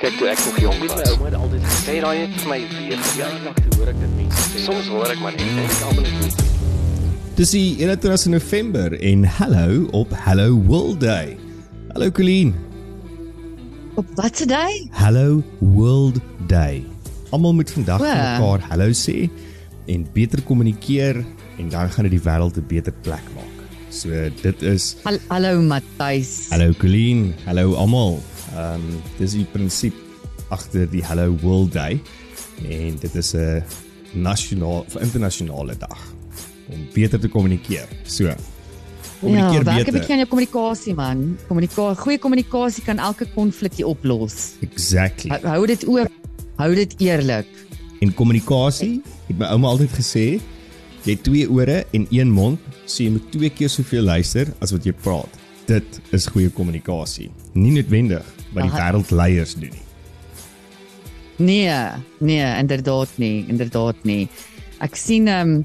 Kyk toe ek nog jonk was. My ouma het altyd gesê raai het vir my weer toe hoor ek dit mense sê. Soms hoor ek maar net en ek almal net Dis die 21 November en hallo op Hello World Day. Hallo Colleen. Op wat se dag? Hello World Day. Almal moet vandag vir mekaar hallo sê en beter kommunikeer en dan gaan dit die wêreld 'n beter plek maak. So dit is Hal Hallo Matthys. Hallo Colleen, hallo almal. Ehm um, dis die prinsip agter die Hello World Day en dit is 'n nasionaal of internasionale dag om beter te kommunikeer. So. Ja, Kommunikeer werk 'n beter. bietjie aan jou kommunikasie man. Kommunikasie, goeie kommunikasie kan elke konflik oplos. Exactly. Hou, hou dit oop. Hou dit eerlik. En kommunikasie, het my ouma altyd gesê, jy het twee ore en een mond, so jy moet twee keer soveel luister as wat jy praat. Dit is goeie kommunikasie. Nie noodwendig wat die wêreldleiers doen nie. Nee, nee, inderdaad nie, inderdaad nie. Ek sien ehm um,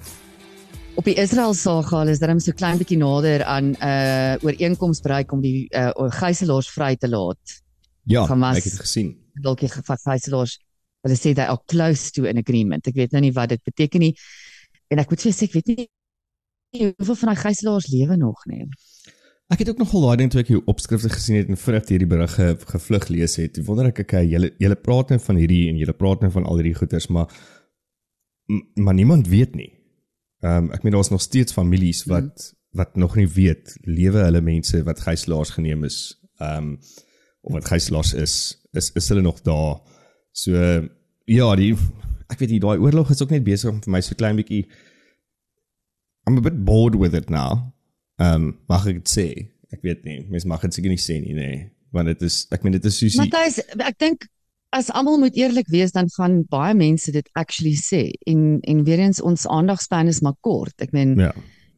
op die Israel saga is darem so klein bietjie nader aan 'n uh, ooreenkoms bereik om die uh, gijslaers vry te laat. Ja, Hamas. ek het gesien. dalk die gijslaers hulle sê they are close to an agreement. Ek weet nou nie wat dit beteken nie. En ek moet sê ek weet nie hoeveel van daai gijslaers lewe nog nie. Ek het ook nogal daai ding toe ek jou opskrifte gesien het en vinnig hierdie berige gevlug lees het. Wonder ek okay, julle julle praat nou van hierdie en julle praat nou van al hierdie goeters, maar maar niemand weet nie. Ehm um, ek meen daar's nog steeds families wat mm. wat nog nie weet lewe hulle mense wat gijslaers geneem is. Ehm um, of wat gijslaers is, is is hulle nog daar. So ja, die ek weet nie daai oorlog is ook net besig om vir my so klein bietjie I'm a bit bored with it now. Ehm um, mag ek dit sê? Ek weet nie. Mense mag dit seker nie sê nie, nee. Want dit is ek meen dit is soos Matthys, ek dink as almal moet eerlik wees dan gaan baie mense dit actually sê en en weer eens ons aandagspan is maar kort. Ek meen ja.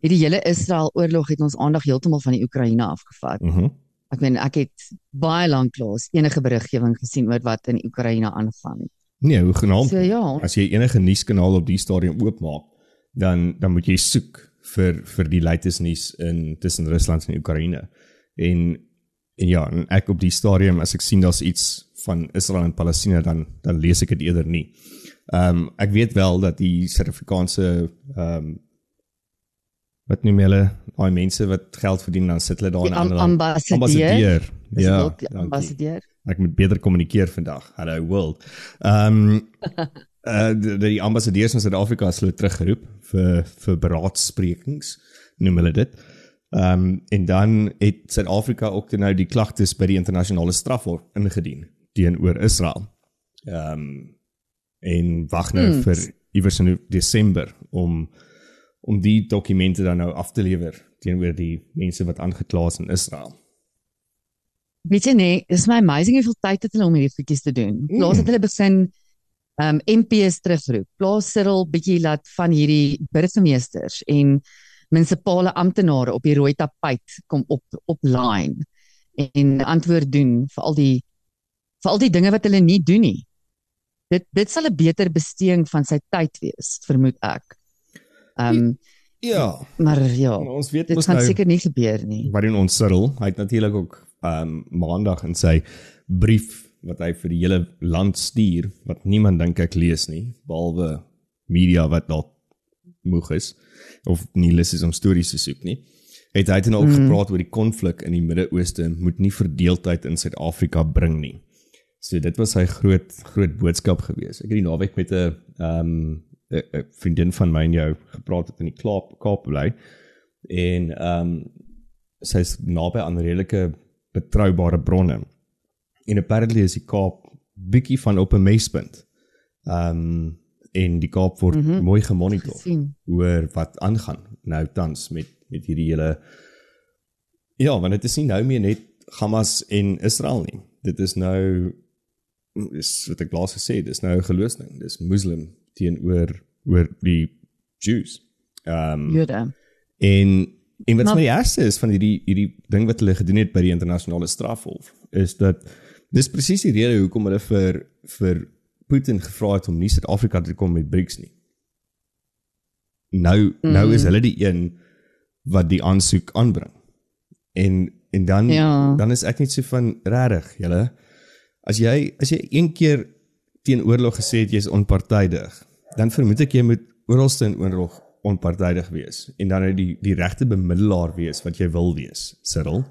hierdie hele Israel oorlog het ons aandag heeltemal van die Oekraïne afgevat. Mhm. Mm Ek meen ek het baie lank laas enige beriggewing gesien oor wat in Oekraïne aangaan. nee, hoe genaamd. So ja, As jy enige nuuskanaal op die stadium oopmaak, dan dan moet jy soek vir vir die latest nuus in tussen Rusland en Oekraïne. En en ja, en ek op die stadium as ek sien daar's iets van Israel en Palestina dan dan lees ek dit eerder nie. Ehm um, ek weet wel dat die Suid-Afrikaanse ehm um, wat noem hulle daai mense wat geld verdien dan sit hulle daar in 'n am ander ambassadeur. Ambassadeur. Ja, ambassadeur. Ek moet beter kommunikeer vandag. Hello world. Ehm um, uh die, die ambassadeurs van Suid-Afrika is hulle teruggeroep vir vir beraadsprekings, noem hulle dit. Ehm um, en dan het Suid-Afrika ook nou die klagtes by die internasionale strafhof ingedien teenoor Israel. Ehm um, en wag nou Hmm. vir iewers in Desember om om die dokumente dan nou af te lewer teenoor die mense wat aangekla is in Israel. Weet jy nee, dis my amazing hoeveel tyd het hulle om hierdie goedjies te doen. Mm. Plaas het hulle begin um MP's terugroep. Plaas Cyril bietjie laat van hierdie burgemeesters en munisipale amptenare op die rooi tapuit kom op op line en antwoord doen vir al die vir al die dinge wat hulle nie doen nie. Dit dit sal 'n beter besteding van sy tyd wees, vermoed ek. Um Ja, maar ja, Maar ons weet dit gaan nou seker nie gebeur nie. wat doen ons Cyril? Hy het natuurlik ook ehm um, maandag in sy brief wat hy vir die hele land stuur wat niemand dink ek lees nie behalwe media wat dalk moeg is of nie lus is om stories te soek nie. Het hy dan ook mm. gepraat oor die konflik in die Midde-Ooste moet nie verdeeldheid in Suid-Afrika bring nie. So dit was sy groot groot boodskap geweest. Ek het die naweek met 'n ehm um, 'n 'n vriendin van my en jou gepraat het in die Kaap Kaap bly en ehm um, sy's naby aan redelike betroubare bronne. En apparently is die Kaap bietjie van op 'n mespunt. Ehm um, en die Kaap word mm. -hmm. mooi gemonitor Gesien. oor wat aangaan nou tans met met hierdie hele Ja, want dit is nie nou meer net Hamas en Israel nie. Dit is nou is wat ek laas gesê het, dis nou 'n geloofsding. Dis moslim teenoor oor die Jews. Ehm um, Jode. En en wat Maar- my eerste is van hierdie hierdie ding wat hulle gedoen het by die internasionale strafhof is dat dis presies die rede hoekom hulle vir vir Putin gevra het om nie Suid-Afrika te kom met BRICS nie. Nou mm. nou is hulle die een wat die aansoek aanbring. En en dan Ja. dan is ek net so van regtig, julle as jy as jy een keer teen oorlog gesê het jy's onpartydig, dan vermoed ek jy moet oralste in oorlog onpartydig wees en dan net die die regte bemiddelaar wees wat jy wil wees, Cyril.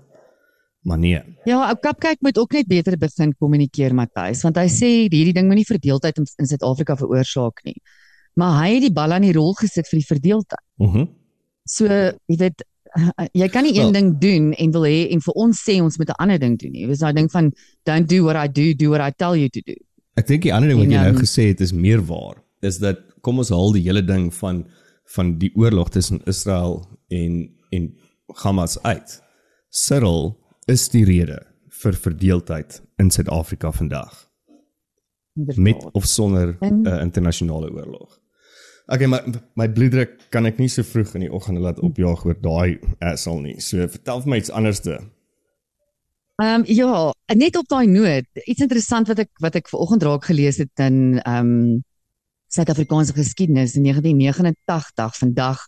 Maar nee. Ja, ou Kapkyk moet ook net beter begin kommunikeer Matthys, want hy sê hierdie ding moenie verdeeldheid in, in Suid-Afrika veroorsaak nie. Maar hy het die bal aan die rol gesit vir die verdeeldheid. Mhm. Mm So, jy weet jy kan nie een Wel- ding doen en wil hê en vir ons sê ons moet 'n ander ding doen nie. Dis daai ding van don't do what I do, do what I tell you to do. Ek dink die ander ding wat jy En, nou ehm, gesê het is meer waar. Is dat kom ons haal die hele ding van van die oorlog tussen Israel en en Hamas uit. Cyril is die rede vir verdeeldheid in Suid-Afrika vandag met Inderdaad. of sonder 'n uh, internasionale oorlog. Okay, maar my bloeddruk kan ek nie so vroeg in die oggend laat opjaag oor daai asal nie. So vertel vir my iets anderste. Ehm um, ja, net op daai noot, iets interessant wat ek wat ek vanoggend raak gelees het in ehm um, Suid-Afrikaanse geskiedenis in 1989 vandag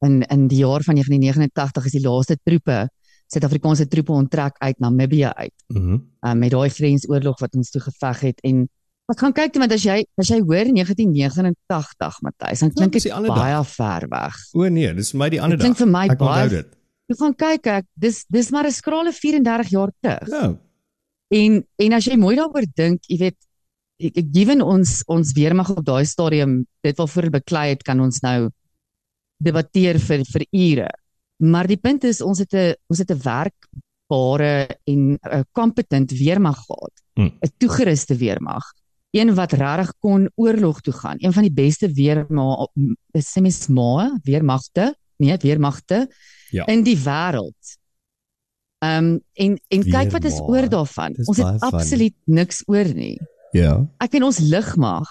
in in die jaar van 1989 is die laaste troepe Suid-Afrikaanse troepe onttrek uit Namibië uit. Mhm. Mm um, met daai grensoorlog wat ons toe geveg het en ek gaan kyk toe want as jy as jy hoor 1989 Matthys dan klink dis dit ander baie ver weg. o nee, dis vir my die ander klink dag. vir my Ek baie- onthou dit. Jy gaan kyk ek dis dis maar 'n skrale 34 jaar terug. Ja. En en as jy mooi daaroor dink, jy weet ek, ek given ons ons weermag op daai stadium dit waarvoor beklei het kan ons nou debatteer vir vir ure. Maar die punt is ons het 'n ons het 'n werkbare en 'n competent weermag gehad. Hmm. 'n Toegeruste weermag. Een wat regtig kon oorlog toe gaan. Een van die beste weerma semisma weermagte, nee, weermagte Ja. in die wêreld. Ehm um, en en kyk wat is Weermag. oor daarvan. Dis Ons het funny. absoluut niks oor nie. Ja. Ek weet ons lugmag.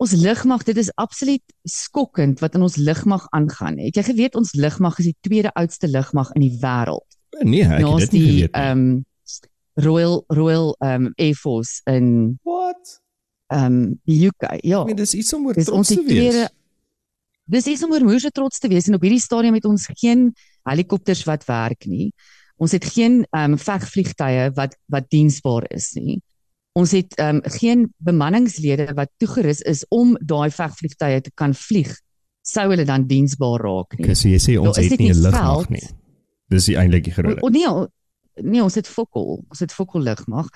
Ons lugmag, dit is absoluut skokkend wat in ons lugmag aangaan. Het jy geweet ons lugmag is die tweede oudste lugmag in die wêreld? Nee, ek het Naas dit nie die geweet nie. ehm um, Royal Royal ehm um, Air Force in What? ehm um, die UK. Ja. Ek meen dis iets om oor Dis trots te die wees. tweede Dis is om oor moeë trots te wees en op hierdie stadium het ons geen helikopters wat werk nie. Ons het geen ehm um, vegvliegtye wat wat diensbaar is nie. Ons het um, geen bemanningslede wat toegerus is om daai vegvliegtye te kan vlieg sou hulle dan diensbaar raak nie. Okay, so jy sê ons is het nie 'n lugmag nie. Dis die eintlik die O, groot. o, nee, o- nee, ons het fokol. Ons het fokol lugmag.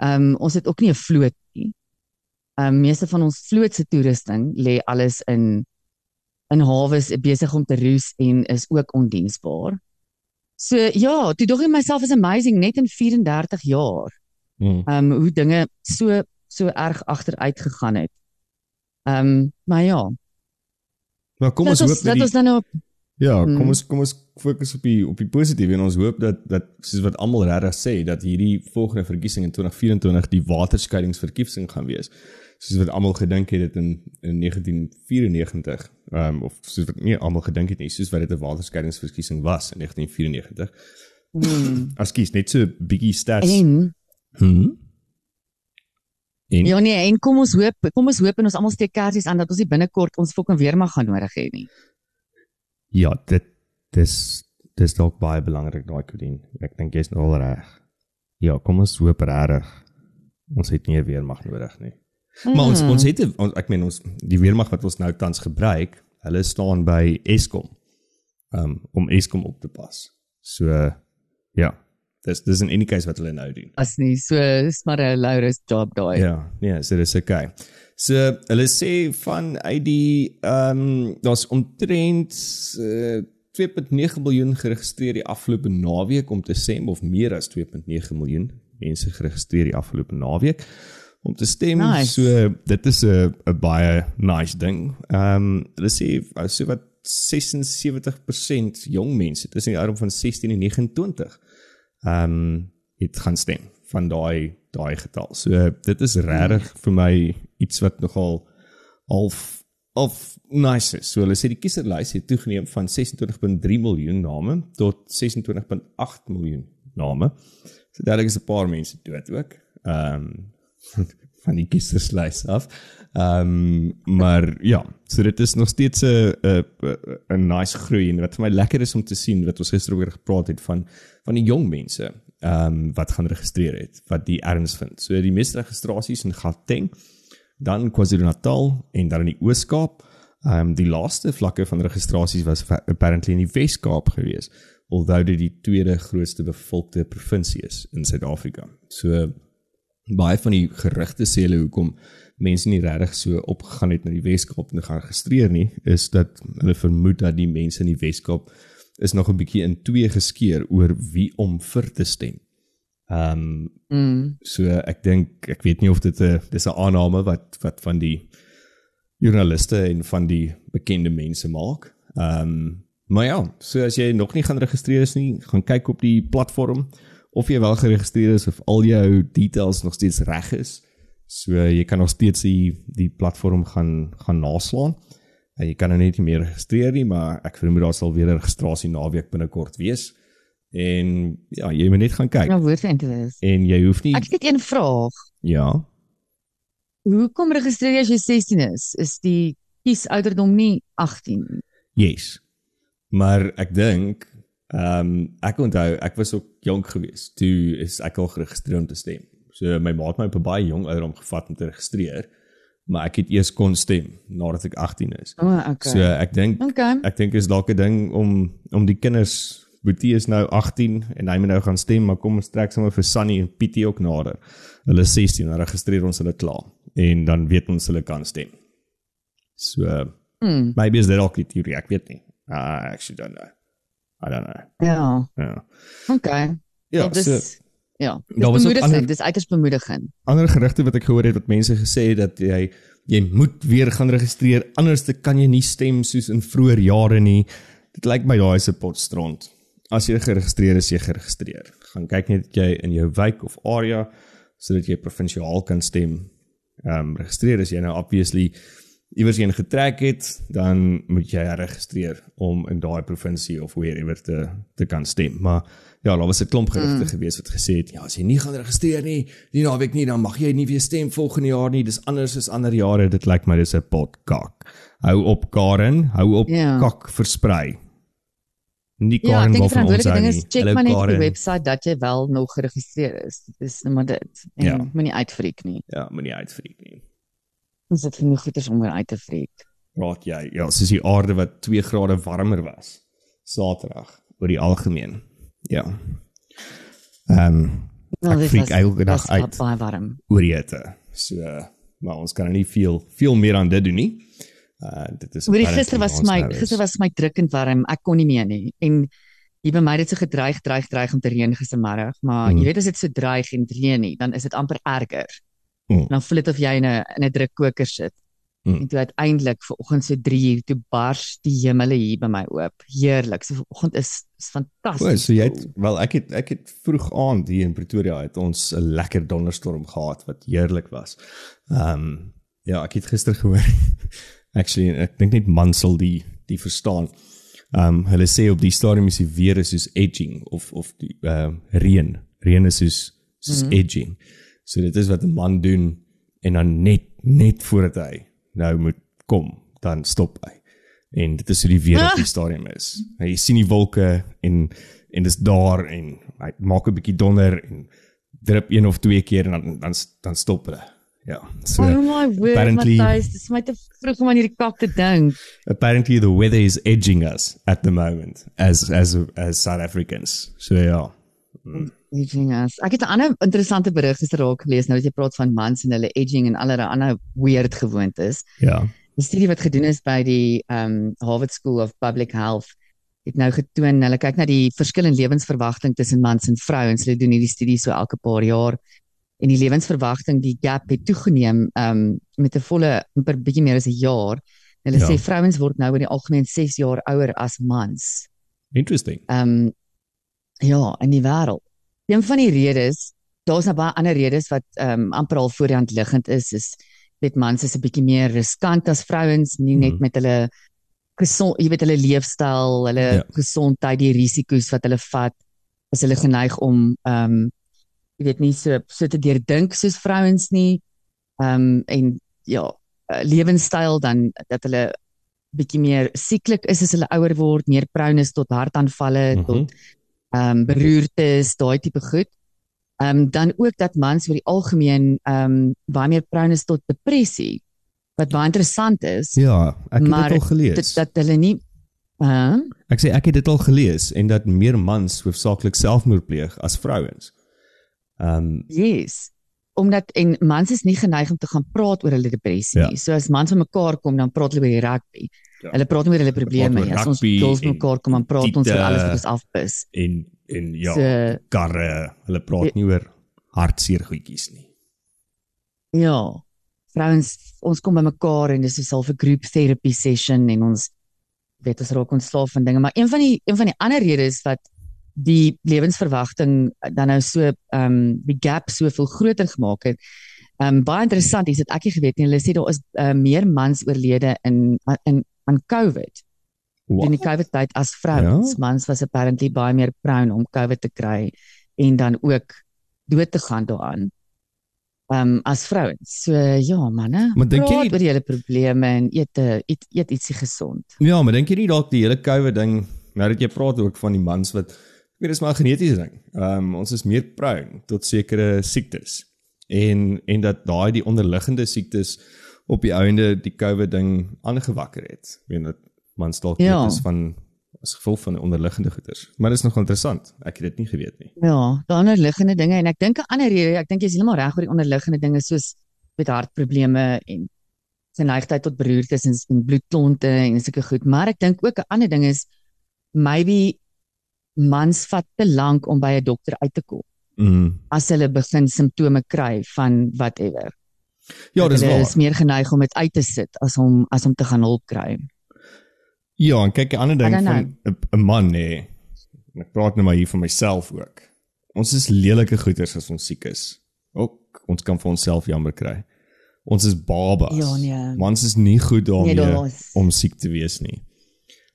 Ehm um, ons het ook nie 'n vloot nie. Ehm um, meeste van ons vloot se toerusting lê alles in in hawes besig om te roes en is ook ondiensbaar. So ja, toe dog ek myself is amazing net in 34 jaar. Hmm. Ehm um, hoe dinge so so erg agteruit gegaan het. Ehm um, maar ja, Maar kom laat ons hoop dat die ons dan nou Ja, kom Hmm. ons kom ons fokus op die op die positiewe en ons hoop dat dat soos wat almal regtig sê dat hierdie volgende verkiesing in 2024 die waterskeidingsverkiesing gaan wees. Soos wat almal gedink het dit in in 1994, ehm um, of soos wat nie almal gedink het nie, soos wat dit 'n waterskeidingsverkiesing was in 1994. hmm, Ekskuus, net so bietjie stats. en Hmm. En Ja nee, en kom ons hoop, kom ons hoop en ons almal steek kersies aan dat ons nie binnekort ons fucking weermag gaan nodig hê nie. Ja, dit dis dis dalk baie belangrik daai Kodien. Ek dink jy's nou al reg. Ja, kom ons hoop regtig. Ons het nie 'n weermag nodig nie. Maar ons ons het ons, ek meen ons die weermag wat ons nou tans gebruik, hulle staan by Eskom. Um om Eskom op te pas. So ja, dis dis in any case wat hulle nou doen. as nie so is maar 'n Laurus job daai. Ja, nee, so dis okay. So hulle sê van uit die ehm um, daar's omtrent uh, 2.9 miljoen geregistreer die afgelope naweek om te stem of meer as 2.9 miljoen mense geregistreer die afgelope naweek om te stem. Nice. So dit is 'n 'n baie nice ding. Ehm um, hulle sê so wat 76% jong mense tussen die ouderdom van 16 en 29 ehm um, het gaan stem van daai daai getal. So dit is regtig vir my iets wat nogal half of nice. So hulle sê die kieserlys het toegeneem van 26.3 miljoen name tot 26.8 miljoen name. So dadelik is 'n paar mense dood ook. Ehm um, van die kieserslys af. Ehm um, maar ja, so dit is nog steeds 'n 'n 'n nice groei en wat vir my lekker is om te sien wat ons gister oor gepraat het van van die jong mense. ehm um, wat gaan registreer het, wat die erns vind. So die meeste registrasies in Gauteng, dan KwaZulu-Natal en dan in die Oos-Kaap. Ehm um, die laaste vlakke van registrasies was apparently in die Wes-Kaap gewees, alhoewel dit die tweede grootste bevolkte provinsie is in Suid-Afrika. So baie van die gerugte sê hulle hoekom mense nie regtig so opgegaan het na die Weskaap om te gaan registreer nie, is dat hulle vermoed dat die mense in die Weskaap is nog 'n bietjie in twee geskeur oor wie om vir te stem. Ehm um, mm. so ek dink ek weet nie of dit 'n dis 'n aanname wat wat van die joernaliste en van die bekende mense maak. Ehm um, maar ja, so as jy nog nie gaan registreer is nie, gaan kyk op die platform of jy wel geregistreer is of al jou details nog steeds reg is. So jy kan nog steeds die die platform gaan gaan naslaan. En jy kan nou net nie meer registreer nie, maar ek vermoed daar sal weer 'n registrasie naweek binnekort wees. En ja, jy moet net gaan kyk. Nou word dit is. En jy hoef nie Ek het een vraag. Ja. Hoekom registreer jy as jy 16 is? Is die kies ouderdom nie 18 nie? Yes. Maar ek dink ehm um, ek onthou ek was ook jonk geweest toe is ek al geregistreer om te stem. So my ma het my op 'n baie jong ouderdom gevat om te registreer, maar ek het eers kon stem nadat ek 18 is. O, oh, okay. So ek dink okay. ek dink is dalk 'n ding om om die kinders Boetie is nou 18 en hy moet nou gaan stem, maar kom ons trek sommer vir Sunny en Pietie ook nader. Hulle is 16, dan registreer ons hulle klaar en dan weet ons hulle kan stem. So hmm. maybe is dit ook die teorie, ek weet nie. I actually don't know. I don't know. Ja. Ja. Okay. Ja, dis so, Ja, dis bemoedigend, dis uiters bemoedigend. Ander gerugte wat ek gehoor het wat mense gesê het dat jy jy moet weer gaan registreer anders te kan jy nie stem soos in vroeë jare nie. Dit lyk my daai is 'n pot stront. As jy geregistreer is, jy geregistreer. Gaan kyk net jy in jou wijk of area sodat jy provinsiaal kan stem. Ehm um, registreer as jy nou obviously iewers heen getrek het, dan moet jy registreer om in daai provinsie of wherever te te kan stem. Maar ja, daar was 'n klomp gerugte mm. gewees wat gesê het, ja, as jy nie gaan registreer nie, die naweek nie, dan mag jy nie weer stem volgende jaar nie. Dis anders as ander jare. Dit lyk my dis 'n pot kak. Hou op Karen, hou op yeah. Ja. kak versprei. Nie ja, Karen ja, wat van ons aan nie. Check maar net op die webwerf dat jy wel nog geregistreer is. Dit is net maar dit. En ja. moenie uitfreek nie. Ja, moenie uitfreek nie. Ons het genoeg goeders om weer uit te freek. Raak jy? Ja, soos die aarde wat 2 grade warmer was Saterdag oor die algemeen. Ja. Ehm um, nou, ek freak elke dag uit. Baie warm. Oor hitte. So, maar ons kan nie veel veel meer aan dit doen nie. Uh dit is Oor gister was my gister was my drukkend warm. Ek kon nie meer nie. En jy by my het so gedreig, dreig, dreig om te reën gistermiddag, maar mm. jy weet as dit so dreig en reën nie, dan is dit amper erger. Mm. Dan voel dit of jy in 'n in 'n drukkoker sit. Mm. En toe uiteindelik vanoggend so 3 uur toe bars die hemel hier by my oop. Heerlik. So vanoggend is, is fantasties. O, so jy het wel ek het ek het vroeg aand hier in Pretoria het ons 'n lekker donderstorm gehad wat heerlik was. Ehm um, ja, ek het gister gehoor. Actually, ek dink net Mansel die die verstaan. Ehm um, hulle sê op die stadium is die weer is soos edging of of die ehm uh, reën. Reën is soos soos mm -hmm. edging. So dit is wat 'n man doen en dan net net voordat hy nou moet kom, dan stop hy. En dit is hoe die weer op die stadium is. Hy sien die wolke en en dis daar en hy maak 'n bietjie donder en drup een of twee keer en dan dan dan stop hulle. Ja. So oh my word, apparently Matthijs, dis my te vroeg om aan hierdie kak te dink. Apparently the weather is edging us at the moment as as as South Africans. So ja. Mm. Edging us. Ek het 'n ander interessante berig gister raak gelees nou dat jy praat van mans en hulle edging en allerlei ander weird gewoontes. Ja. 'n Studie wat gedoen is by die um Harvard School of Public Health het nou getoon hulle kyk na die verskillende lewensverwagting tussen mans en vrouens. Hulle doen hierdie studie so elke paar jaar en die lewensverwagting die gap het toegeneem um met 'n volle amper bietjie meer as 'n jaar. Hulle ja. sê vrouens word nou in die algemeen 6 jaar ouer as mans. Interesting. Um ja, in die wêreld. Een van die redes, daar's nou baie ander redes wat ehm um, amper al voor die hand liggend is, is net mans is 'n bietjie meer riskant as vrouens, nie net mm. met hulle gesond, jy weet hulle leefstyl, hulle ja. gesondheid, die risiko's wat hulle vat, as hulle geneig om ehm um, jy weet nie so so te deurdink soos vrouens nie. Ehm um, en ja, uh, lewenstyl dan dat hulle bietjie meer sieklik is as hulle ouer word, meer prone is tot hartaanvalle, mm -hmm. tot ehm um, beroertes, daai tipe goed. Ehm um, dan ook dat mans oor die algemeen ehm um, baie meer prone is tot depressie. Wat baie interessant is. Ja, ek het dit al gelees. Dit, dat hulle nie uh, Ek sê ek het dit al gelees en dat meer mans hoofsaaklik selfmoord pleeg as vrouens. Ehm um, yes. Omdat en mans is nie geneig om te gaan praat oor hulle depressie Ja. nie. So as mans bymekaar kom dan praat hulle oor die rugby. Ja. Hulle praat nie oor hulle probleme nie. As ons en mekaar kom dan praat ons oor alles wat ons afpis. en en ja, So- karre, hulle praat nie oor hartseer goedjies nie. Ja. Vrouens ons kom bymekaar en dis 'n self 'n group therapy session en ons weet ons raak ontslaaf van dinge, maar een van die een van die ander redes wat die lewensverwagting dan nou so ehm um, die gap soveel groter gemaak het. Ehm um, baie interessant, is dit ek het geweet nie, hulle sê daar is uh, meer mans oorlede in in aan COVID in die COVID tyd as vrouens. Ja? Mans was apparently baie meer prone om COVID te kry en dan ook dood te gaan daaraan. Ehm um, as vrouens. So ja, manne. Maar dink jy nie- oor julle probleme en eet eet, eet ietsie gesond. Ja, maar dink jy nie dalk die hele COVID ding, nou dat jy praat ook van die mans wat ek weet dis maar 'n genetiese ding. Ehm um, ons is meer prone tot sekere siektes. En en dat daai die onderliggende siektes op die einde die COVID ding aangewakker het. Ek weet dat mans dalk Ja. is van as gevolg van onderliggende goeters. Maar dit is nog interessant. Ek het dit nie geweet nie. Ja, daar onderliggende dinge en ek dink 'n ander rede, ek dink jy's heeltemal reg oor die onderliggende dinge soos met hartprobleme en geneigtheid tot beroertes en, en bloedklonte en sulke goed, maar ek dink ook 'n ander ding is maybe mans vat te lank om by 'n dokter uit te kom Mm. as hulle begin simptome kry van whatever. Ja, dis hulle waar. is meer geneig om dit uit te sit as om as om te gaan hulp kry. Ja, en kyk 'n ander ding van 'n man nê. En ek praat nou maar hier van myself ook. Ons is lelike goeters as ons siek is. Ook ons kan vir onsself jammer kry. Ons is babas. Ja, nee. Mans is nie goed daarmee Nee, daar is- om siek te wees nie.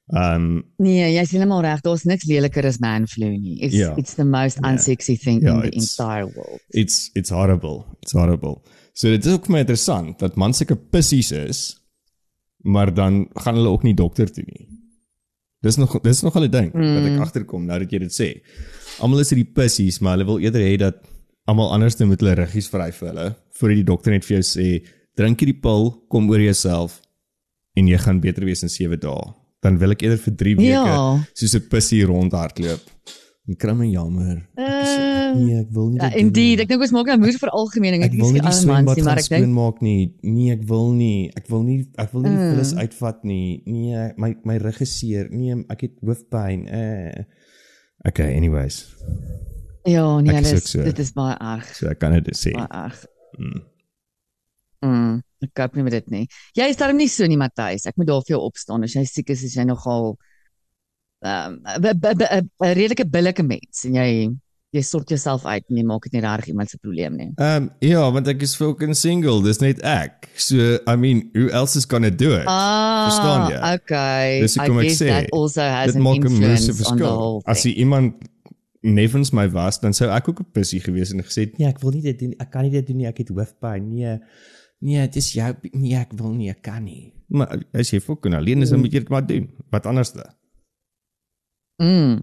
Ehm um, Nee, jy's heeltemal reg. Daar's niks leliker as man flu nie. It's Ja. it's the most unsexy thing Ja, in the entire world. it's it's horrible. It's horrible. So dit is ook vir my interessant dat mans sulke pissies is, maar dan gaan hulle ook nie dokter toe nie. Dis nog dis nog 'n ding mm. wat ek agterkom nou dat jy dit sê. Almal is hierdie pissies, maar hulle wil eerder hê dat almal anders dan met hulle ruggies vry vir hulle voordat die dokter net vir jou sê, drink hierdie pil, kom oor jouself en jy gaan beter wees in 7 dae. Dan wil ek eerder vir 3 weke Ja. soos 'n pissie rondhardloop. En kry my jammer. Ek is, Uh, nee, ek wil nie nie. indeed. Ek dink ons maak nou moeë vir algemeening. Ek wil nie die swembad nie, maar ek dink skoonmaak nie. Nee, ek wil nie. Ek wil nie ek wil nie die vullis uitvat nie. Nee, my my rug is seer. Nee, ek het hoofpyn. Eh. Okay, anyways. ja, nee, Ek is dit ook is so. dit is baie erg. So ek kan dit sê. Baie erg. Mm. Mm, ek koop nie met dit nie. Jy is darm nie so nie, Matthys. Ek moet daar vir jou opstaan as jy siek is, is jy nogal ehm um, 'n redelike billike mens en jy jy sort jouself uit en jy maak dit nie reg iemand se probleem nie. Ehm um, ja, want ek is fucking single. Dis net ek. So I mean, who else is going to do it? Ah, Verstaan jy? Okay. Dis ek sê, that also has Dit an 'n influence on the whole As thing. jy iemand nevens my was, dan sou ek ook 'n pissie gewees en gesê, "Nee, ek wil nie dit doen. Ek kan nie dit doen nie. Ek het hoofpyn." Nee. Nee, dit is jou nee, ek wil nie, ek kan nie. Maar as jy fucking alleen is, dan moet jy dit maar doen. Wat anders dan? Mm.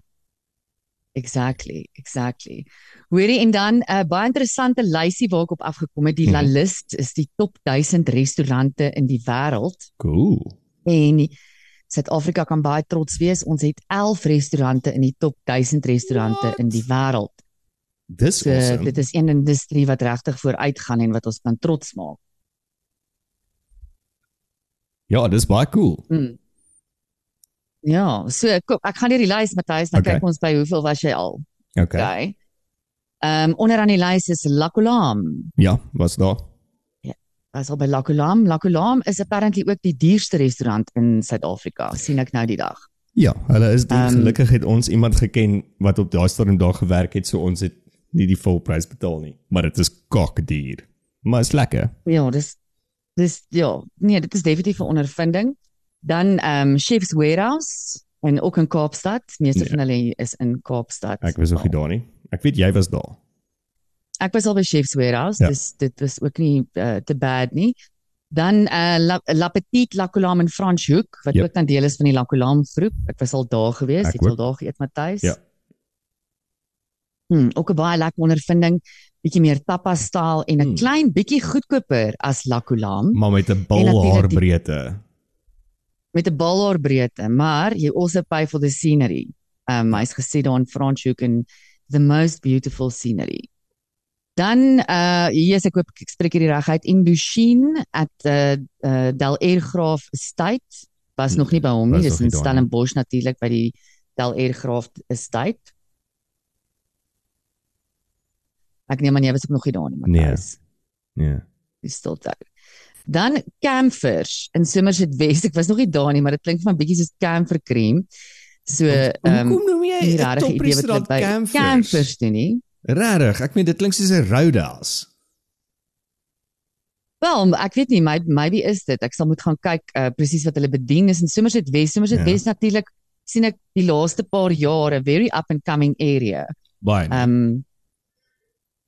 Exactly, exactly. Hoorie en dan 'n uh, baie interessante lysie waar ek op afgekom het. Die Mhm. La List is die top 1000 restaurante in die wêreld Cool. en Suid-Afrika kan baie trots wees. Ons het 11 restaurante in die top 1000 restaurante in die wêreld. Dis So awesome. dit is een industrie wat regtig vooruit gaan en wat ons kan trots maak. Ja, dis baie cool. Mm. Ja, so kom, ek gaan hier die lys Matthys, dan Okay. kyk ons by hoeveel was jy al. Okay. Okay. Ehm um, onderaan die lys is Lakolam. Ja, was daar? Was al by Lakolam. Lakolam is apparently ook die duurste restaurant in Suid-Afrika, sien ek nou die dag. Ja, hulle is die Ehm, gelukkig het ons iemand geken wat op daai stadium daar gewerk het, so ons het nie die volprys betaal nie, maar dit is kakduur. Maar is lekker. Ja, dis dis ja, nee, dit is definitief 'n ondervinding. Dan ehm um, Chef's Warehouse en ook in Kaapstad. Meeste Nee. van hulle is in Kaapstad. Ek was ook nie daar nie. Ek weet jy was daar. Ek was al by Chef's Warehouse, Ja. dis dit was ook nie uh, te bad nie. Dan eh uh, La, La Petite Lacolam in Franschhoek wat Yep. ook dan deel is van die Lacolam groep. Ek was al daar gewees, Ek het al daar geëet Matthys? Ja. Hmm, ook 'n baie lekker ondervinding, bietjie meer tapas styl en 'n Hmm. klein bietjie goedkoper as La Coulam Maar met 'n En natuurlik die-. Met 'n balhaar breedte, maar you also pay for the scenery. Um hy's gesê daar in Franschhoek en the most beautiful scenery. Dan uh yes, ek hoop ek spreek hierdie reg uit in Duchine at uh, uh Del Airgraaf Estate. Was nog nie by hom nie, dis in daar. Stellenbosch natuurlik by die Del Airgraaf Estate. Ek neem aan jy was ook nog nie daar nie, Nee. Matthys. Ja. die stilte. Dan camphors in Somerset West. Ek was nog nie daar nie, maar dit klink vir my bietjie soos camphor cream. So ehm Hoekom noem jy 'n hulle toprestaurant by Camphors? camphors doen nie. Regtig, ek meen dit klink soos 'n Roadhouse. Wel, ek weet nie, maybe, maybe is dit. Ek sal moet gaan kyk uh, presies wat hulle bedien is in Somerset West. Somerset Ja. West natuurlik sien ek die laaste paar jare very up and coming area. Baie. Ehm um,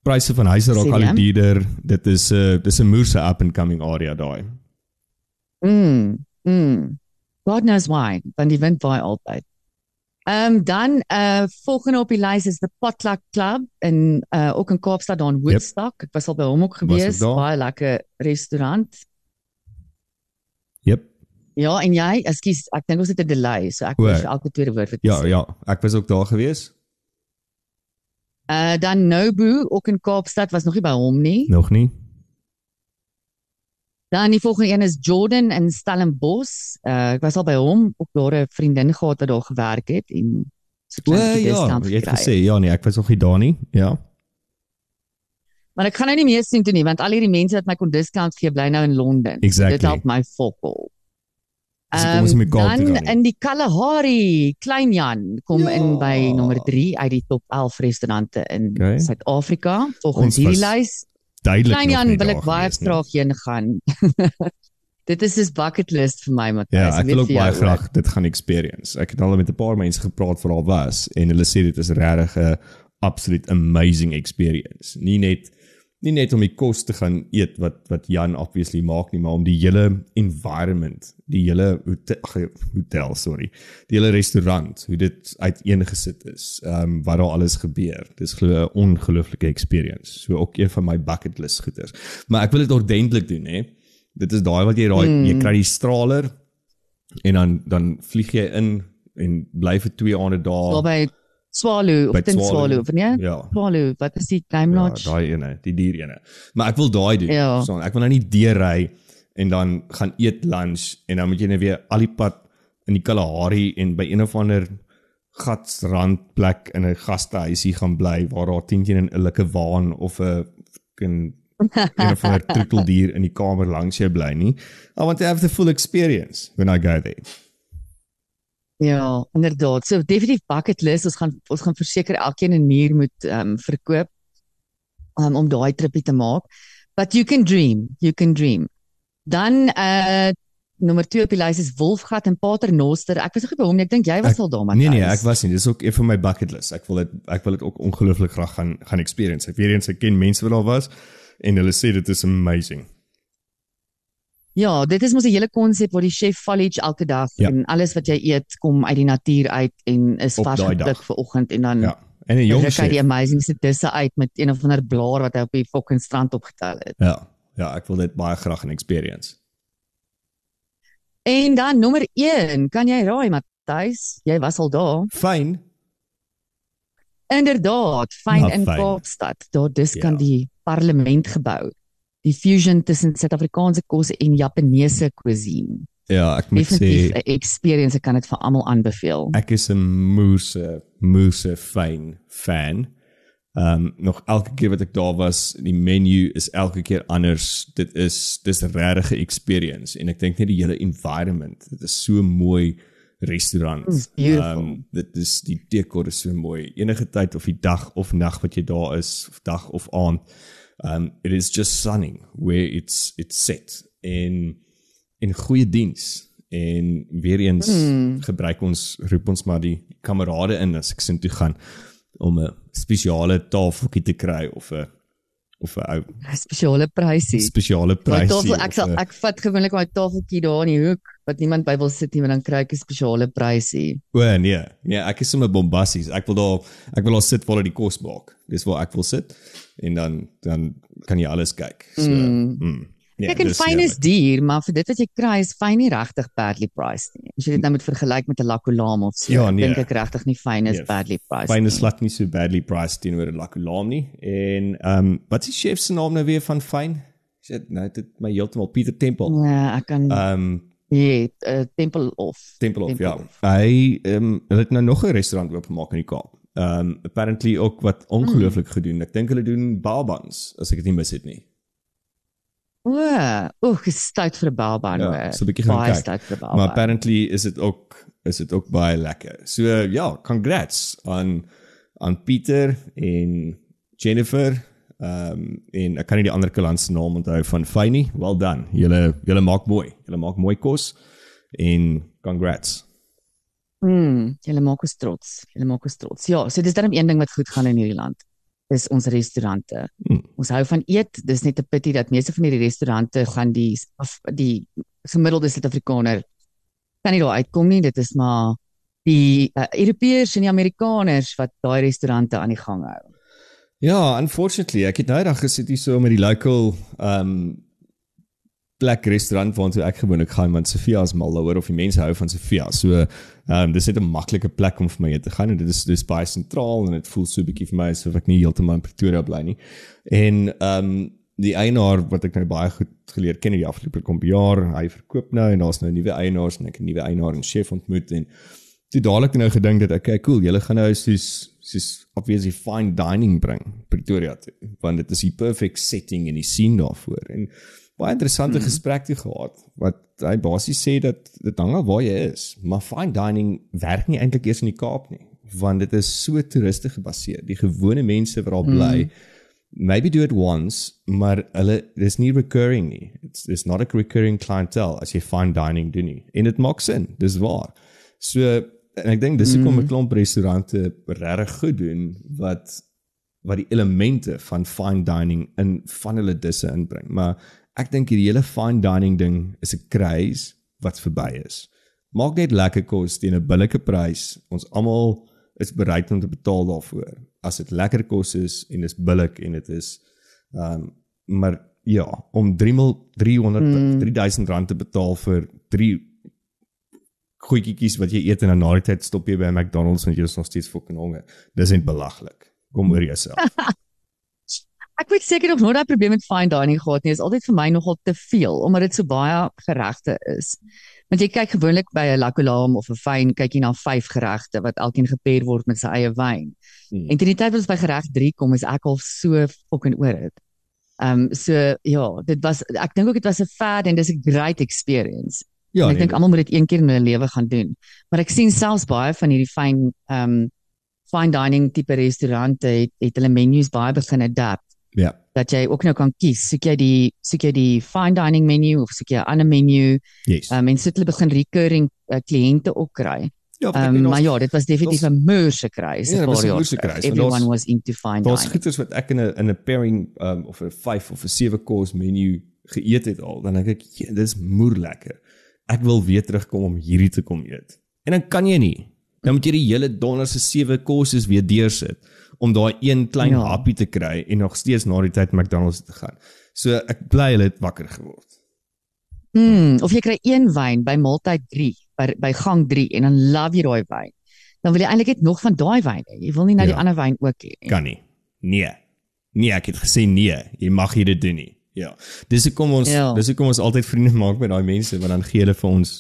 Pryse van huise raak al duurder. Dit is 'n uh, dis 'n moerse up and coming area daai. Mm, mm. God knows why, want die wind waai altyd. Ehm um, dan uh volgende op die lys is the Potluck Club in uh ook in Kaapstad daar in Woodstock. Ek was al by hom ook gewees, baie lekker restaurant. Jep. Ja, en jy, ekskuus, ek dink ons het 'n delay, so ek vir elke tweede woord jy Ja, ja, ek was ook daar gewees. Uh dan Nobu ook in Kaapstad was nog nie by hom nie. Nog nie. Dan die volgende een is Jordan in Stellenbosch. Uh ek was al by hom, ook daar 'n vriendin gehad wat daar gewerk het en so klein bietjie ja, discount jy het gesê ja nee, ek was nog nie daar nie. Ja. Maar ek gaan nou nie meer sien toe nie want al hierdie mense wat my kon discount gee bly nou in Londen. Exactly. Dit help my fokol. Kom ons met dan gaan nie. in die Kalahari, Klein Jan kom Ja. in by nommer 3 uit die top 11 restaurante in Okay. Suid-Afrika volgens Ons hierdie lys. Klein Jan wil ek baie graag heen gaan. Dit is 'n bucket list vir my, Matthys. Ja, ek wil ook baie graag dit gaan experience. Ek het al met 'n paar mense gepraat vir al was en hulle sê dit is regtig 'n absolute amazing experience. Nie net nie net om die kos te gaan eet wat wat Jan obviously maak nie, maar om die hele environment, die hele hotel, ag, hotel sorry, die hele restaurant, hoe dit uiteengesit is, ehm um, wat daar alles gebeur. Dis 'n ongelooflike experience. So ook een van my bucket list goeders. Maar ek wil dit ordentlik doen, hè. Dit is daai wat jy daai mm. jy kry die straler en dan dan vlieg jy in en bly vir 2 aande daar. Daar by Swallow By of Tin Swallow. Of nee? Ja. Swallow, wat is die name Ja, lodge? daai ene, die dier ene. Maar ek wil daai doen. Ja. Verstaan? Ek wil nou nie deurry en dan gaan eet lunch en dan moet jy net weer al die pad in die Kalahari en by een of ander gatsrand plek in 'n gastehuisie gaan bly waar daar teen teen 'n ouelike waan of 'n fucking een of ander troeteldier in die kamer langs jou bly nie. I want to have the full experience when I go there. Ja, inderdaad. So definitief bucket list. Ons gaan ons gaan verseker elkeen 'n muur moet ehm um, verkoop um, om daai tripie te maak. But you can dream, you can dream. Dan uh nommer 2 op die lys is Wolfgat en Paternoster. Ek was nog nie by hom nie. Ek dink jy was Ek- al daar, Nee nee, Matthys. ek was nie. Dis ook een van my bucket list. Ek wil dit ek wil dit ook ongelooflik graag gaan gaan experience. Ek weer eens ek ken mense wat daar was en hulle sê dit is amazing. Ja, dit is mos 'n hele konsep waar die chef foliage elke dag Ja. en alles wat jy eet kom uit die natuur uit en is vars gepluk dag. vir oggend en dan Ja. En 'n jong ruk hy die chef. amazingste disse uit met een of ander blaar wat hy op die fucking strand opgetel het. Ja. Ja, ek wil dit baie graag gaan experience. En dan nommer 1, kan jy raai Matthys? Jy was al daar. Fyn. Inderdaad, fyn Nou, in. Kaapstad. Daar dis Ja. kan die parlement gebou. Die fusion tussen Suid-Afrikaanse kos en Japaneese cuisine. Ja, ek moet Definitief sê 'n experience, ek kan dit vir almal aanbeveel. ek is 'n moose moose fyn fan. Ehm um, nog elke keer wat ek daar was, die menu is elke keer anders. Dit is dis 'n regte experience en ek dink net die hele environment. Dit is so mooi restaurant. Beautiful. Ehm, dit is die dekor is so mooi. Enige tyd of die dag of nag wat jy daar is, of dag of aand. Um it is just stunning where it's it's set in in goeie diens en weer eens Hmm. gebruik ons roep ons maar die kamerade in as ek sin toe gaan om 'n spesiale tafeltjie te kry of 'n of 'n ou Spesiale prysie. spesiale prysie. tafel ek sal ek vat gewoonlik my tafeltjie daar in die hoek wat niemand by wil sit nie, maar dan kry ek 'n spesiale prysie. O nee, nee, ek is sommer bombasties. Ek wil daar ek wil daar sit waar hulle die kos maak. Dis waar ek wil sit en dan dan kan jy alles kyk. So, Mm. mm. Nee, Kyk, en fyn is duur, maar vir dit wat jy kry is fyn nie regtig badly priced nie. As jy dit nou moet vergelyk met 'n Lakulam of so, Ja, nee. dink ek regtig nie fyn is Nee, badly priced. Fyn is glad nie so badly priced teenoor 'n Lakulam nie. En ehm um, wat is chef se naam nou weer van fyn? Shit, nou dit my heeltemal Pieter Tempel. Ja, ek kan Ehm um, ja, uh, Tempel of Tempelhof, ja. Tempelhof. Hy ehm um, het nou nog 'n restaurant oopgemaak in die Kaap. Ehm um, apparently ook wat ongelooflik Hmm. gedoen. Ek dink hulle doen barbans as ek dit nie mis het nie. O, o, gestout vir 'n baalbaan. Ja, so 'n bietjie gaan kyk. stout vir 'n Maar apparently is dit ook is dit ook baie lekker. So ja, congrats aan aan Pieter en Jennifer. Ehm um, en ek kan nie die ander kalant se naam onthou van Fynie. Well done. Julle julle maak mooi. Julle maak mooi kos en congrats. Mm, julle maak ons trots. Julle maak ons trots. Ja, so dis dan een ding wat goed gaan in hierdie land. Dis ons restaurante. Mm. Ons hou van eet. Dis net 'n pity dat meeste van hierdie restaurante gaan die of die gemiddelde Suid-Afrikaner kan nie daar uitkom nie. Dit is maar die uh, Europeërs en die Amerikaners wat daai restaurante aan die gang hou. Ja, unfortunately, ek het nou eendag gesit hier so met die local um, plek restaurant waartoe ek gewoonlik gaan want Sofia is mal daaroor of die mense hou van Sofia. So um, dis net 'n maklike plek om vir my te gaan en dit is dis baie sentraal en dit voel so 'n bietjie vir my asof ek nie heeltemal in Pretoria bly nie. En um, die eienaar wat ek nou baie goed geleer ken in die afgelope klomp jaar, hy verkoop nou en daar's nou nuwe eienaars en ek 'n nuwe eienaar en chef ontmoet en toe dadelik nou gedink dat okay, cool, julle gaan nou soos soos obviously fine dining bring Pretoria toe, want dit is die perfect setting en die scene daarvoor en baie interessante mm. gesprek toe gehad wat hy basies sê dat dit hang af waar jy is, maar fine dining werk nie eintlik eers in die Kaap nie, want dit is so toeriste gebaseer. Die gewone mense wat daar bly mm. maybe do it once, maar hulle dis nie recurring nie. It's it's not a recurring clientele as jy fine dining doen nie. En dit maak sin, dis waar. So en ek dink dis hoekom mm. 'n klomp restaurante regtig goed doen wat wat die elemente van fine dining in van hulle disse inbring. Maar ek dink hierdie hele fine dining ding is 'n craze wat verby is. Maak net lekker kos teen 'n billike prys. Ons almal is bereid om te betaal daarvoor. As dit lekker kos is en dit is billik en dit is ehm um, maar ja, om 3 300 mm. 3000 rand te betaal vir 3 goedjies wat jy eet en dan na die tyd stop jy by McDonald's en jy is nog steeds fucking honger. Dis net belaglik. Kom oor jouself. Ek weet seker nog nooit daai probleem met fine dining gehad nie. Dit is altyd vir my nogal te veel omdat dit so baie geregte is. Want jy kyk gewoonlik by 'n Lakulam of 'n fyn kyk jy na vyf geregte wat elkeen gepair word met sy eie wyn. Hmm. En teen die tyd wat ons by gereg 3 kom, is ek al so fucking oor dit. Ehm um, so ja, dit was ek dink ook dit was 'n fad en dis 'n great experience. Ja, en ek nee, dink almal moet dit een keer in hulle lewe gaan doen. Maar ek sien selfs baie van hierdie fyn ehm um, fine dining tipe restaurante het, het hulle menus baie begin adapt ja. dat jy ook nou kan kies. Soek jy die soek jy die fine dining menu of soek jy 'n ander menu? Yes. Um, en sit hulle begin recurring uh, kliënte ook kry. ja, um, maar ja, dit was definitief daar's- 'n moorse kruis. Ja, dit was 'n terug. kruis, Everyone daar's- was into fine Daar's dining. goeders wat ek in 'n in 'n pairing um, of 'n 5 of 'n 7 course menu geëet het al, dan dink ek, "Ja, dis moer lekker. Ek wil weer terugkom om hierdie te kom eet." En dan kan jy nie. Dan moet jy die hele donder se 7 courses weer deursit om daai een klein Ja. happie te kry en nog steeds na die tyd McDonald's te gaan. So ek bly hulle het wakker geword. Mm, of jy kry een wyn by maaltyd 3, by by gang 3 en dan love jy daai wyn. Dan wil jy eintlik net nog van daai wyn hê. Jy wil nie nou Ja. die ander wyn ook hê nie. Kan nie. Nee. Nee, ek het gesê nee, jy mag hier dit doen nie. Ja. Dis hoekom ons Ja. dis hoekom ons altyd vriende maak met daai mense want dan gee hulle vir ons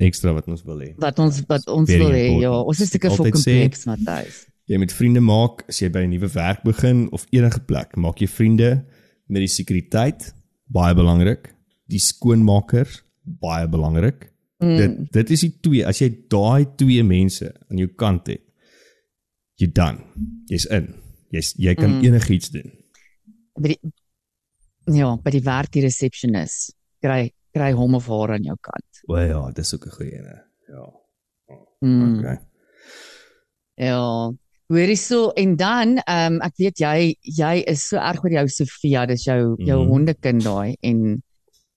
ekstra wat ons wil hê. Wat ons wat ons Very wil hê. Ja, ons is Ek seker sê- kompleks, Matthys. Jy moet vriende maak as jy by 'n nuwe werk begin of enige plek. Maak jy vriende met die sekuriteit, baie belangrik. Die skoonmaker, baie belangrik. Mm. Dit dit is die twee. As jy daai twee mense aan jou kant het, jy dan. Jy's in. Jy's jy kan mm. enigiets doen. by die ja, by die werk die receptionist kry kry hom of haar aan jou kant. O ja, dis ook 'n goeie ene. Ja. Mm. Okay. Ja. Hoorie so en dan ehm um, ek weet jy jy is so erg oor jou Sofia, dis jou jou Mhm. hondekind daai en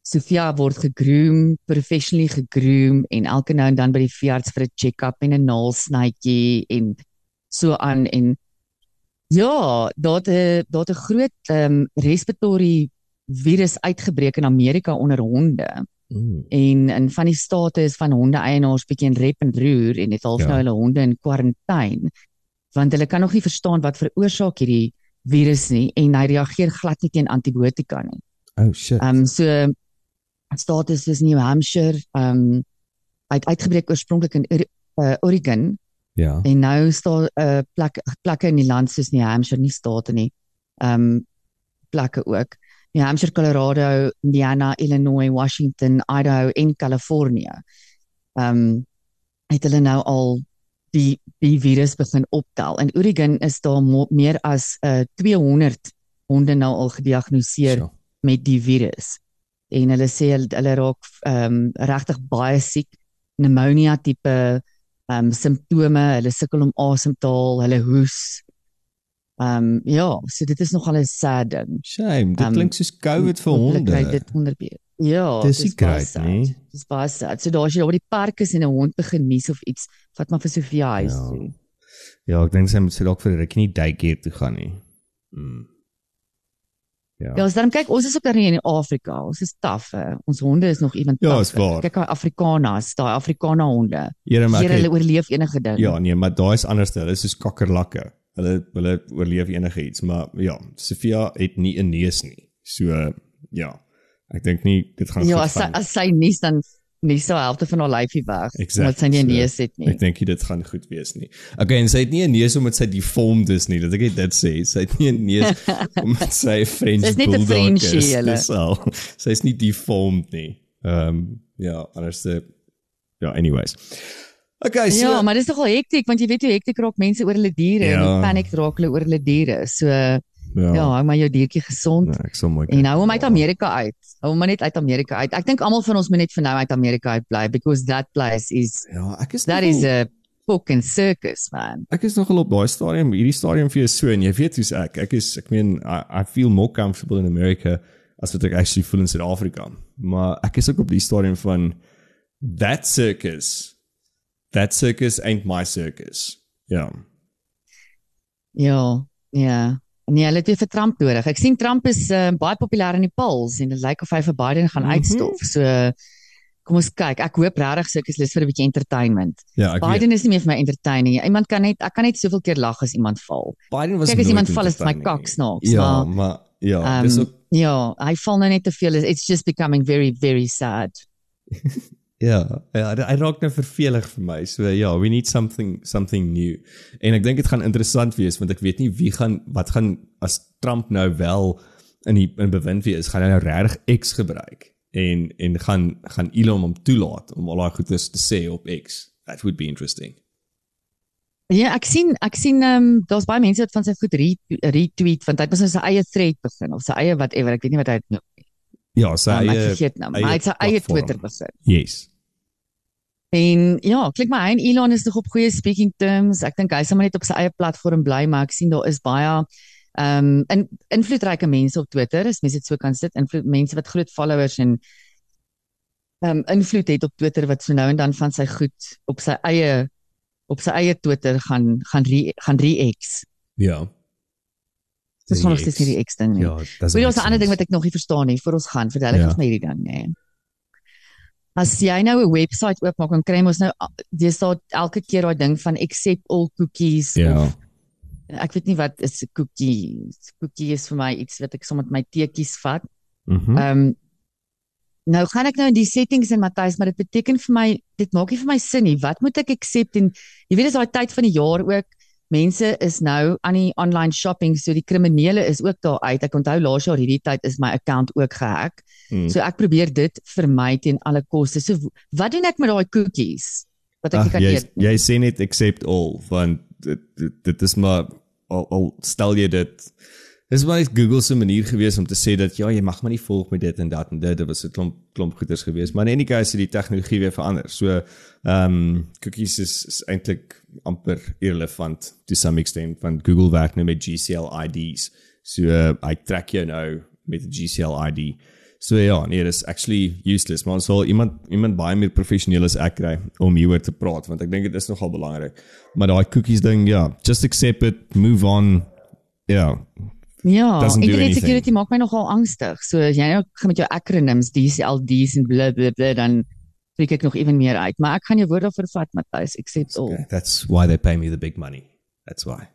Sofia word gegroom, professionally gegroom en elke nou en dan by die veearts vir 'n check-up en 'n naalsnytjie en so aan en ja, daar het daar het 'n groot ehm um, respiratory virus uitgebreek in Amerika onder honde. Mm. En in van die state is van honde eienaars bietjie in rep en roer en het half Ja. nou hulle honde in kwarantyne want hulle kan nog nie verstaan wat veroorsaak hierdie virus nie en hy reageer glad nie teen antibiotika nie. Oh shit. Ehm um, so state soos New Hampshire ehm um, uit uitgebreek oorspronklik in uh, Oregon ja. en nou staan 'n uh, plek plekke in die land soos New Hampshire nie state nie. Ehm um, plekke ook. New Hampshire, Colorado, Indiana, Illinois, Washington, Idaho en Kalifornië. Ehm um, het hulle nou al die die virus begin optel. In Oregon is daar mo- meer as uh, 200 honde nou al gediagnoseer Sure. met die virus. En hulle sê hulle, hulle raak ehm um, regtig baie siek, pneumonia tipe ehm um, simptome, hulle sukkel om asem te haal, hulle hoes. Ehm um, ja, so dit is nogal 'n sad ding. Shame. Dit Um, klink soos COVID vir honde. dit onder. Ja, Dis dis great nie. Dis baie sad. So daar as jy daar by die park is en 'n hond begin nies of iets, vat maar vir Sofia huis Ja. toe. Ja, ek dink sy moet sy dalk vir 'n rukkie nie daycare toe gaan nie. Mm. Ja. Ja, as dan kyk, ons is ook daar nie in Afrika. Ons is taaf. Ons honde is nog Ja, taaf. is waar. Kyk daai Afrikaners, daai Afrikaner honde. Here hulle oorleef enige ding. Ja, nee, maar daai is anders. Hulle is soos kakkerlakke. Hulle hulle oorleef enige iets, maar ja, Sofia het nie 'n neus nie. So ja. Ek dink nie dit gaan Ja, goed as sy, as sy nies dan nies sy helfte van haar lyfie weg. Exact, Omdat sy nie 'n so, neus het nie. Ek dink nie dit gaan goed wees nie. Okay, en sy het nie 'n neus omdat sy deformed is nie. Dat ek net dit sê. Sy het nie 'n neus omdat sy French 'n bulldog Frenchie, is. Dis al. Sy's nie deformed nie. Ehm um, ja, anders se ja, anyways. Okay, so ja, maar dis nogal hektiek want jy weet hoe hektiek raak mense oor hulle diere Ja. en hoe paniek raak hulle oor hulle diere. So ja, ja, hou maar jou diertjie gesond. ja ek sal mooi. En hou hom uit Amerika uit. Hou hom maar net uit Amerika uit. Ek dink almal van ons moet net vir nou uit Amerika uit bly because that place is Ja, ek is that nogal- is a fucking circus man. Ek is nogal op daai stadium, hierdie stadium vir jou so en jy weet hoe's ek. Ek is ek meen I, I feel more comfortable in America as wat ek actually voel in Suid-Afrika. Maar ek is ook op die stadium van that circus. That circus ain't my circus. Ja. Ja, ja. Nee, hulle het weer vir Trump nodig. Ek sien Trump is uh, baie populêr in die polls en dit lyk of hy vir Biden gaan Mhm. uitstof. So kom ons kyk. Ek hoop regtig circus lus vir 'n bietjie entertainment. Ja, ek weet. Biden is nie meer vir my entertaining. nie. Iemand kan net ek kan net soveel keer lag as iemand val. Biden was Kyk as iemand val is my kak snaaks, Ja, maar maar ja, ehm dis ook ja, hy val nou net te veel. It's just becoming very very sad. Ja, ja, hy raak nou vervelig vir my. So ja, we need something something new. En ek dink dit gaan interessant wees want ek weet nie wie gaan wat gaan as Trump nou wel in die in bewind wees, gaan hy nou regtig X gebruik en en gaan gaan Elon hom toelaat om al daai goedes te sê op X. That would be interesting. Ja, ek sien ek sien ehm um, daar's baie mense wat van sy goed re- retweet want hy het mos nou sy eie thread begin of sy eie whatever, ek weet nie wat hy dit noem nie. Ja, sy Um, ek eie vergeet nou, maar eie hy het sy eie. Twitter begin. Yes. En ja, klik maar hy en Elon is nog op goeie speaking terms. Ek dink hy sal maar net op sy eie platform bly, maar ek sien daar is baie ehm um, in, invloedryke mense op Twitter, as mense dit so kan sit, invloed mense wat groot followers en ehm um, invloed het op Twitter wat so nou en dan van sy goed op sy eie op sy eie Twitter gaan gaan re, gaan re-X. Ja. Dis nog steeds nie die X ding nie. Ja, dis 'n ander ding wat ek nog nie verstaan nie voor ons gaan. Verduidelik Ja. ons my hierdie ding, nê. As jy nou 'n webwerf oopmaak, dan kry ons nou dis daar elke keer daai ding van accept all cookies Ja. of ek weet nie wat is 'n cookie. Cookie is vir my iets wat ek sommer met my teetjies vat. Mhm. Ehm nou gaan ek nou in die settings in Matthys, maar dit beteken vir my dit maak nie vir my sin nie. Wat moet ek accept en jy weet dis daai tyd van die jaar ook. Mense is nou aan die online shopping, so die kriminele is ook daar uit. Ek onthou laas jaar hierdie tyd is my account ook gehack. Mm. So ek probeer dit vermy teen alle koste. So wat doen ek met daai cookies? Wat ek nie kan jy eet jy sê net accept all want dit dit, dit is maar al, al stel jy dit Dis maar net Google se manier gewees om te sê dat ja, jy mag maar nie volg met dit en dat en dit. Dit was 'n klomp klomp goeders gewees, maar in any case het die tegnologie weer verander. So ehm um, cookies is, is eintlik amper irrelevant to some extent want Google werk nou met GCL IDs. So uh, hy trek jou nou met 'n GCL ID. So ja, nee, dis actually useless, maar ons sal iemand iemand baie meer professioneel as ek kry om hieroor te praat want ek dink dit is nogal belangrik. Maar daai cookies ding, ja, just accept it, move on. Ja. Ja, Doesn't do internet security maak my nogal angstig. So as jy nou gaan met jou acronyms, DCLD's en bla bla bla dan freak ek nog ewen meer uit. Maar ek gaan jou woord daarvoor vat, Matthys. Accept all. Okay, that's why they pay me the big money. That's why.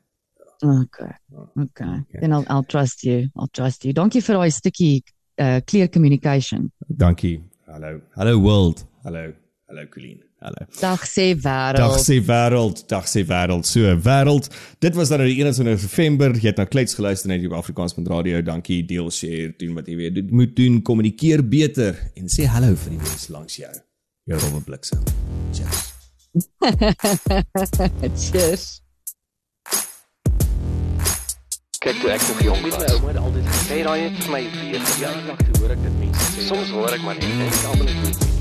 Okay. Okay. Then I'll I'll trust you. I'll trust you. Dankie vir daai stukkie uh clear communication. Dankie. Hallo. Hallo world. Hallo. Hallo Colleen. Hallo. Dag sê wêreld. Dag sê wêreld, dag sê wêreld. So wêreld. Dit was dan die 21 November. Jy het na Klets geluister net op Afrikaans.radio. Dankie. Deel, share, doen wat jy weet. Dit moet doen. Kommunikeer beter en sê hallo vir die mense langs jou. Jou Robbe Bliksem. Cheers. Cheers. Kyk toe ek nog jong was. My ouma het altyd gesê daai het vir my weer verjaardag toe hoor ek dit mense sê. Soms hoor ek maar net en ek almal net